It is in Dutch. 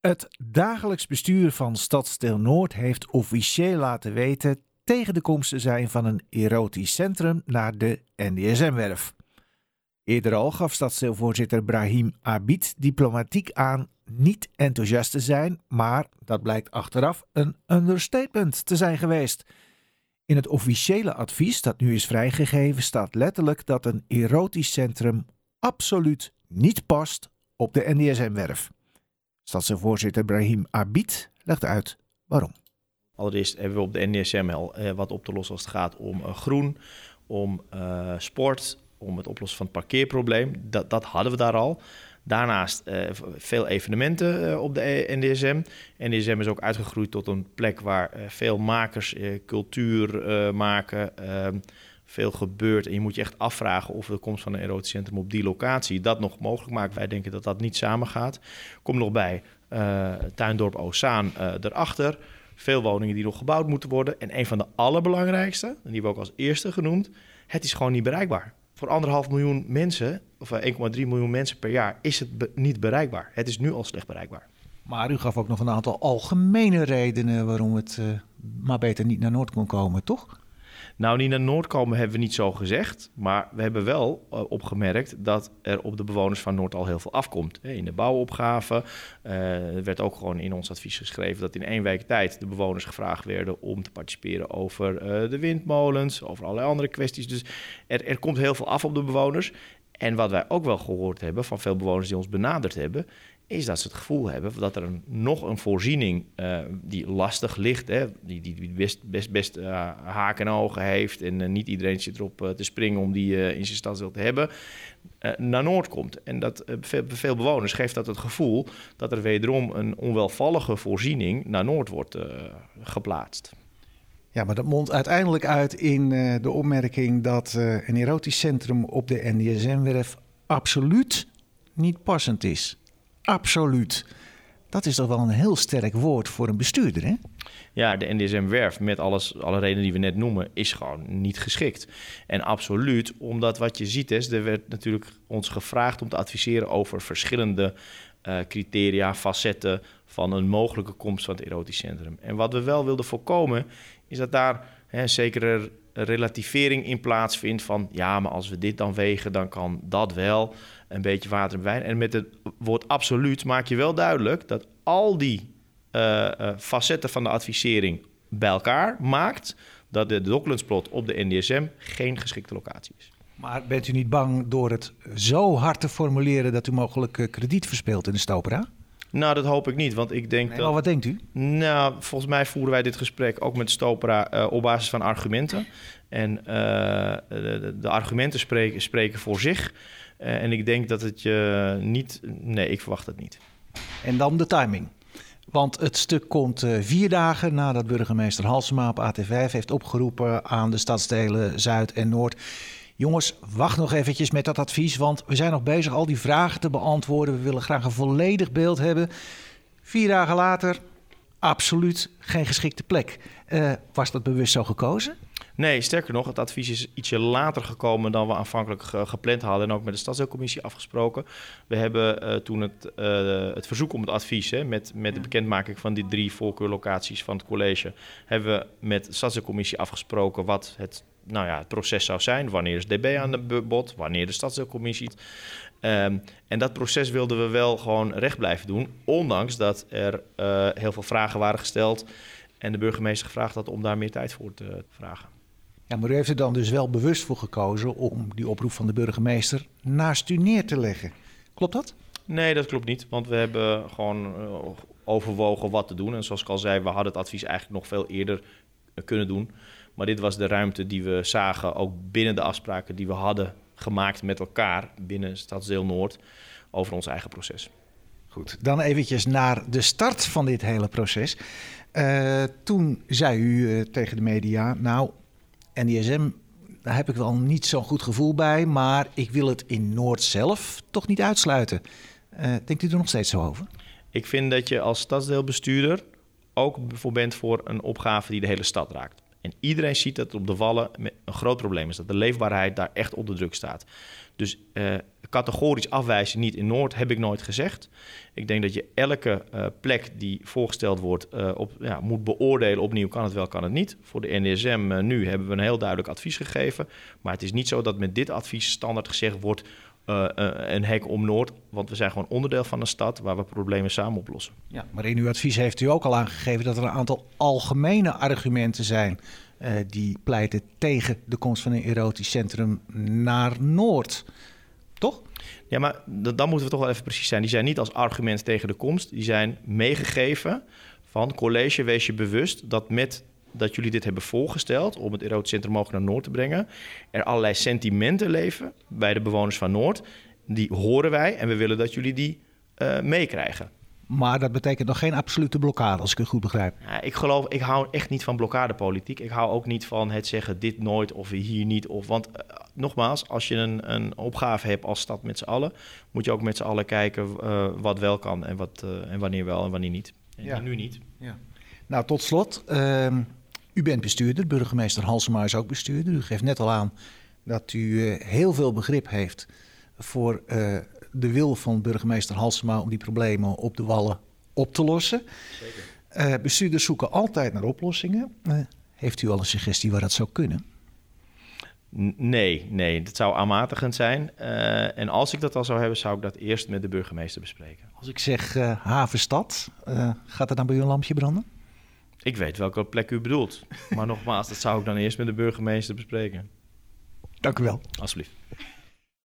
Het dagelijks bestuur van Stadsdeel Noord heeft officieel laten weten tegen de komst te zijn van een erotisch centrum naar de NDSM-werf. Eerder al gaf stadsdeelvoorzitter Brahim Abid diplomatiek aan niet enthousiast te zijn, maar dat blijkt achteraf een understatement te zijn geweest. In het officiële advies dat nu is vrijgegeven staat letterlijk dat een erotisch centrum absoluut niet past op de NDSM-werf. Stadsdeelvoorzitter Brahim Abid legt uit waarom. Allereerst hebben we op de NDSM al eh, wat op te lossen als het gaat om uh, groen, om uh, sport, om het oplossen van het parkeerprobleem. Dat, dat hadden we daar al. Daarnaast uh, veel evenementen op de NDSM. NDSM is ook uitgegroeid tot een plek waar veel makers cultuur maken. Veel gebeurt en je moet je echt afvragen of de komst van een erotisch centrum op die locatie dat nog mogelijk maakt. Wij denken dat dat niet samen gaat. Kom nog bij Tuindorp Ozaan erachter. Veel woningen die nog gebouwd moeten worden. En een van de allerbelangrijkste, die we ook als eerste genoemd, het is gewoon niet bereikbaar voor anderhalf miljoen mensen, of 1,3 eh, miljoen mensen per jaar, is het niet bereikbaar. Het is nu al slecht bereikbaar. Maar u gaf ook nog een aantal algemene redenen waarom het uh, maar beter niet naar Noord kon komen, toch? Nou, niet naar Noord komen hebben we niet zo gezegd. Maar we hebben wel uh, opgemerkt dat er op de bewoners van Noord al heel veel afkomt. In de bouwopgave uh, er werd ook gewoon in ons advies geschreven dat in één week tijd de bewoners gevraagd werden om te participeren over uh, de windmolens, over allerlei andere kwesties. Dus er, er komt heel veel af op de bewoners. En wat wij ook wel gehoord hebben van veel bewoners die ons benaderd hebben, is dat ze het gevoel hebben dat er een, nog een voorziening uh, die lastig ligt, hè, die, die best, best, best uh, haken en ogen heeft en uh, niet iedereen zit erop te springen om die in zijn stadsdeel te hebben, naar Noord komt. En dat veel, veel, bewoners geeft dat het gevoel dat er wederom een onwelvallige voorziening naar Noord wordt geplaatst. Ja, maar dat mondt uiteindelijk uit in de opmerking dat een erotisch centrum op de NDSM-werf absoluut niet passend is absoluut. Dat is toch wel een heel sterk woord voor een bestuurder, hè? Ja, de NDSM-werf, met alles, alle redenen die we net noemen, is gewoon niet geschikt. En absoluut, omdat wat je ziet is, er werd natuurlijk ons gevraagd om te adviseren over verschillende uh, criteria, facetten van een mogelijke komst van het erotisch centrum. En wat we wel wilden voorkomen, is dat daar hè, zekere relativering in plaatsvindt van ja, maar als we dit dan wegen, dan kan dat wel een beetje water en wijn. En met het woord absoluut maak je wel duidelijk dat al die uh, uh, facetten van de advisering bij elkaar maakt dat de Docklandsplot op de NDSM geen geschikte locatie is. Maar bent u niet bang door het zo hard te formuleren dat u mogelijk uh, krediet verspeelt in de Stopera? Nou, dat hoop ik niet, want ik denk nee, dat... Maar wat denkt u? Nou, volgens mij voeren wij dit gesprek ook met Stopera uh, op basis van argumenten. En uh, de, de, argumenten spreken, spreken voor zich. Uh, en ik denk dat het je niet... Nee, ik verwacht het niet. En dan de timing. Want het stuk komt vier dagen nadat burgemeester Halsema op AT5 heeft opgeroepen aan de stadsdelen Zuid en Noord. Jongens, wacht nog eventjes met dat advies, want we zijn nog bezig al die vragen te beantwoorden. We willen graag een volledig beeld hebben. Vier dagen later, absoluut geen geschikte plek. Uh, was dat bewust zo gekozen? Nee, sterker nog, het advies is ietsje later gekomen dan we aanvankelijk gepland hadden en ook met de stadsdeelcommissie afgesproken. We hebben uh, toen het, uh, het verzoek om het advies, hè, met, met de bekendmaking van die drie voorkeurlocaties van het college, hebben we met de stadsdeelcommissie afgesproken wat het, nou ja, het proces zou zijn. Wanneer is DB aan de bod, wanneer de stadsdeelcommissie. Um, en dat proces wilden we wel gewoon recht blijven doen, ondanks dat er uh, heel veel vragen waren gesteld en de burgemeester gevraagd had om daar meer tijd voor te vragen. Ja, maar u heeft er dan dus wel bewust voor gekozen om die oproep van de burgemeester naast u neer te leggen. Klopt dat? Nee, dat klopt niet. Want we hebben gewoon uh, overwogen wat te doen. En zoals ik al zei, we hadden het advies eigenlijk nog veel eerder kunnen doen. Maar dit was de ruimte die we zagen, ook binnen de afspraken die we hadden gemaakt met elkaar binnen Stadsdeel Noord, over ons eigen proces. Goed, dan eventjes naar de start van dit hele proces. Uh, toen zei u tegen de media, nou, NDSM, daar heb ik wel niet zo'n goed gevoel bij, maar ik wil het in Noord zelf toch niet uitsluiten. Uh, denkt u er nog steeds zo over? Ik vind dat je als stadsdeelbestuurder ook voor bent voor een opgave die de hele stad raakt. En iedereen ziet dat op de Wallen een groot probleem is. Dat de leefbaarheid daar echt onder druk staat. Dus uh, categorisch afwijzen niet in Noord heb ik nooit gezegd. Ik denk dat je elke uh, plek die voorgesteld wordt uh, op, ja, moet beoordelen opnieuw. Kan het wel, kan het niet. Voor de NDSM nu hebben we een heel duidelijk advies gegeven. Maar het is niet zo dat met dit advies standaard gezegd wordt... een hek om Noord, want we zijn gewoon onderdeel van een stad waar we problemen samen oplossen. Ja, maar in uw advies heeft u ook al aangegeven dat er een aantal algemene argumenten zijn uh, die pleiten tegen de komst van een erotisch centrum naar Noord. Toch? Ja, maar dan moeten we toch wel even precies zijn. Die zijn niet als argument tegen de komst. Die zijn meegegeven van college, wees je bewust dat met dat jullie dit hebben voorgesteld om het erotisch centrum mogelijk naar Noord te brengen, er allerlei sentimenten leven bij de bewoners van Noord. Die horen wij en we willen dat jullie die uh, meekrijgen. Maar dat betekent nog geen absolute blokkade, als ik het goed begrijp. Ja, ik geloof, ik hou echt niet van blokkadepolitiek. Ik hou ook niet van het zeggen dit nooit of hier niet. Of, want uh, nogmaals, als je een, een opgave hebt als stad met z'n allen, moet je ook met z'n allen kijken uh, wat wel kan en, wat, en wanneer wel en wanneer niet. En ja. nu niet. Ja. Nou, tot slot. Ehm, u bent bestuurder, burgemeester Halsema is ook bestuurder. U geeft net al aan dat u heel veel begrip heeft voor de wil van burgemeester Halsema om die problemen op de wallen op te lossen. Zeker. Uh, bestuurders zoeken altijd naar oplossingen. Heeft u al een suggestie waar dat zou kunnen? Nee, nee, dat zou aanmatigend zijn. Uh, en als ik dat al zou hebben, zou ik dat eerst met de burgemeester bespreken. Als ik zeg havenstad, gaat er dan bij u een lampje branden? Ik weet welke plek u bedoelt. Maar nogmaals, dat zou ik dan eerst met de burgemeester bespreken. Dank u wel. Alsjeblieft.